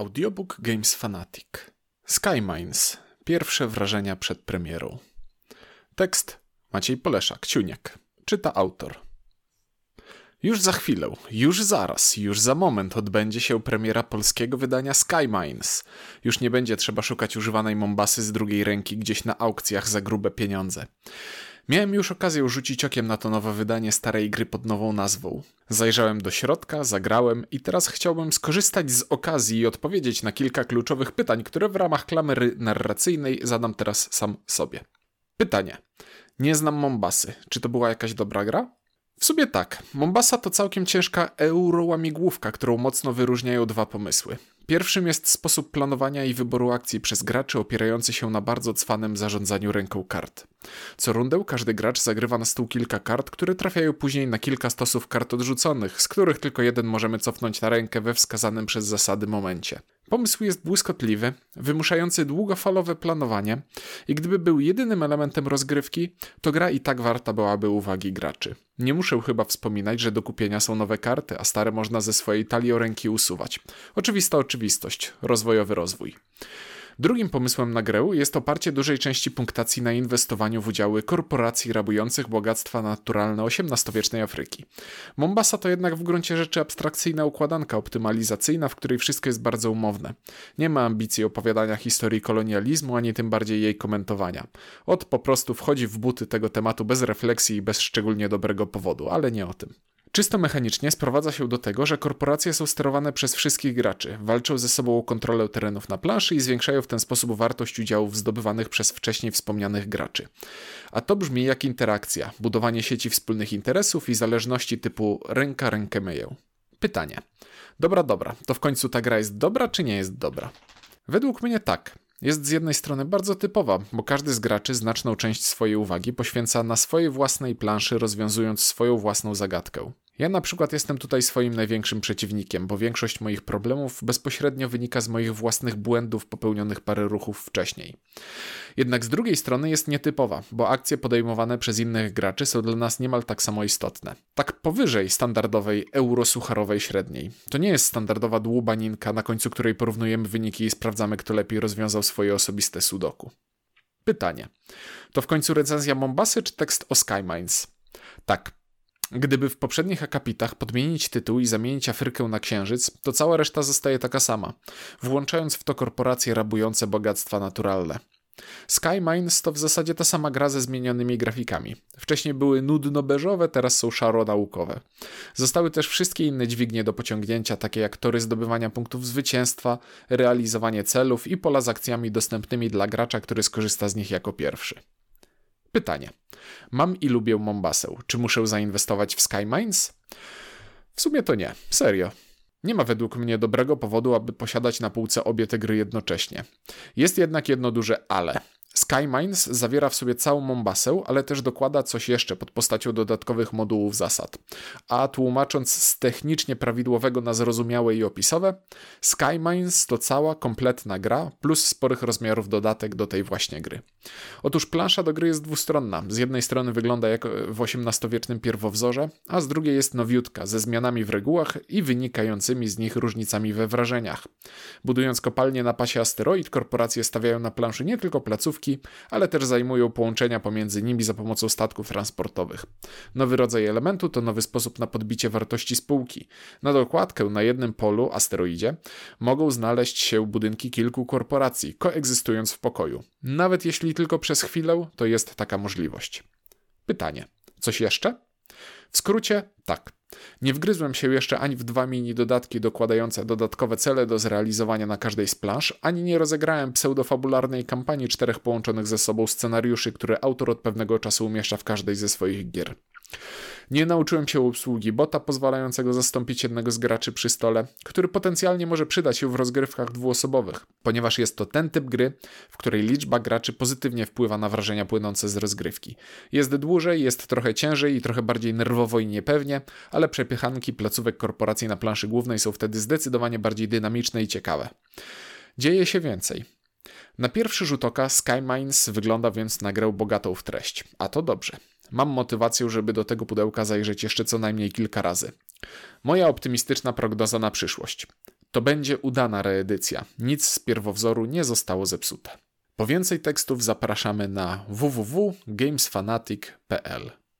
Audiobook Games Fanatic. Skymines. Pierwsze wrażenia przed premierą. Tekst Maciej Poleszak, Ciuniek. Czyta autor. Już za chwilę, już zaraz, już za moment odbędzie się premiera polskiego wydania Skymines. Już nie będzie trzeba szukać używanej Mombasy z drugiej ręki gdzieś na aukcjach za grube pieniądze. Miałem już okazję rzucić okiem na to nowe wydanie starej gry pod nową nazwą. Zajrzałem do środka, zagrałem i teraz chciałbym skorzystać z okazji i odpowiedzieć na kilka kluczowych pytań, które w ramach klamery narracyjnej zadam teraz sam sobie. Pytanie. Nie znam Mombasy. Czy to była jakaś dobra gra? W sumie tak. Mombasa to całkiem ciężka eurołamigłówka, którą mocno wyróżniają dwa pomysły. Pierwszym jest sposób planowania i wyboru akcji przez graczy opierający się na bardzo cwanym zarządzaniu ręką kart. Co rundę każdy gracz zagrywa na stół kilka kart, które trafiają później na kilka stosów kart odrzuconych, z których tylko jeden możemy cofnąć na rękę we wskazanym przez zasady momencie. Pomysł jest błyskotliwy, wymuszający długofalowe planowanie i gdyby był jedynym elementem rozgrywki, to gra i tak warta byłaby uwagi graczy. Nie muszę chyba wspominać, że do kupienia są nowe karty, a stare można ze swojej talii ręki usuwać. Oczywista oczywistość, rozwojowy rozwój. Drugim pomysłem na grę jest oparcie dużej części punktacji na inwestowaniu w udziały korporacji rabujących bogactwa naturalne XVIII-wiecznej Afryki. Mombasa to jednak w gruncie rzeczy abstrakcyjna układanka optymalizacyjna, w której wszystko jest bardzo umowne. Nie ma ambicji opowiadania historii kolonializmu, ani tym bardziej jej komentowania. Od po prostu wchodzi w buty tego tematu bez refleksji i bez szczególnie dobrego powodu, ale nie o tym. Czysto mechanicznie sprowadza się do tego, że korporacje są sterowane przez wszystkich graczy, walczą ze sobą o kontrolę terenów na planszy i zwiększają w ten sposób wartość udziałów zdobywanych przez wcześniej wspomnianych graczy. A to brzmi jak interakcja, budowanie sieci wspólnych interesów i zależności typu ręka rękę myję. Pytanie. Dobra, dobra, to w końcu ta gra jest dobra czy nie jest dobra? Według mnie tak. Jest z jednej strony bardzo typowa, bo każdy z graczy znaczną część swojej uwagi poświęca na swojej własnej planszy, rozwiązując swoją własną zagadkę. Ja na przykład jestem tutaj swoim największym przeciwnikiem, bo większość moich problemów bezpośrednio wynika z moich własnych błędów popełnionych parę ruchów wcześniej. Jednak z drugiej strony jest nietypowa, bo akcje podejmowane przez innych graczy są dla nas niemal tak samo istotne. Tak powyżej standardowej eurosucharowej średniej. To nie jest standardowa dłubaninka, na końcu której porównujemy wyniki i sprawdzamy, kto lepiej rozwiązał swoje osobiste sudoku. Pytanie. To w końcu recenzja Mombasy czy tekst o Skymines? Tak, Gdyby w poprzednich akapitach podmienić tytuł i zamienić Afrykę na księżyc, to cała reszta zostaje taka sama, włączając w to korporacje rabujące bogactwa naturalne. Sky Mines to w zasadzie ta sama gra ze zmienionymi grafikami. Wcześniej były nudno-beżowe, teraz są szaro-naukowe. Zostały też wszystkie inne dźwignie do pociągnięcia, takie jak tory zdobywania punktów zwycięstwa, realizowanie celów i pola z akcjami dostępnymi dla gracza, który skorzysta z nich jako pierwszy. Pytanie. Mam i lubię Mombasę. Czy muszę zainwestować w Sky Mines? W sumie to nie. Serio. Nie ma według mnie dobrego powodu, aby posiadać na półce obie te gry jednocześnie. Jest jednak jedno duże ale. Skymines zawiera w sobie całą Mombasę, ale też dokłada coś jeszcze pod postacią dodatkowych modułów zasad. A tłumacząc z technicznie prawidłowego na zrozumiałe i opisowe, Skymines to cała kompletna gra plus sporych rozmiarów dodatek do tej właśnie gry. Otóż plansza do gry jest dwustronna. Z jednej strony wygląda jak w XVIII-wiecznym pierwowzorze, a z drugiej jest nowiutka, ze zmianami w regułach i wynikającymi z nich różnicami we wrażeniach. Budując kopalnię na pasie asteroid, korporacje stawiają na planszy nie tylko placówki, ale też zajmują połączenia pomiędzy nimi za pomocą statków transportowych. Nowy rodzaj elementu to nowy sposób na podbicie wartości spółki. Na dokładkę na jednym polu, asteroidzie, mogą znaleźć się budynki kilku korporacji, koegzystując w pokoju. Nawet jeśli tylko przez chwilę, to jest taka możliwość. Pytanie. Coś jeszcze? W skrócie, tak. Nie wgryzłem się jeszcze ani w dwa mini dodatki dokładające dodatkowe cele do zrealizowania na każdej z plansz, ani nie rozegrałem pseudofabularnej kampanii czterech połączonych ze sobą scenariuszy, które autor od pewnego czasu umieszcza w każdej ze swoich gier. Nie nauczyłem się obsługi bota pozwalającego zastąpić jednego z graczy przy stole, który potencjalnie może przydać się w rozgrywkach dwuosobowych, ponieważ jest to ten typ gry, w której liczba graczy pozytywnie wpływa na wrażenia płynące z rozgrywki. Jest dłużej, jest trochę ciężej i trochę bardziej nerwowo i niepewnie, ale przepychanki placówek korporacji na planszy głównej są wtedy zdecydowanie bardziej dynamiczne i ciekawe. Dzieje się więcej. Na pierwszy rzut oka Skymines wygląda więc na grę bogatą w treść, a to dobrze. Mam motywację, żeby do tego pudełka zajrzeć jeszcze co najmniej kilka razy. Moja optymistyczna prognoza na przyszłość. To będzie udana reedycja. Nic z pierwowzoru nie zostało zepsute. Po więcej tekstów zapraszamy na www.gamesfanatic.pl.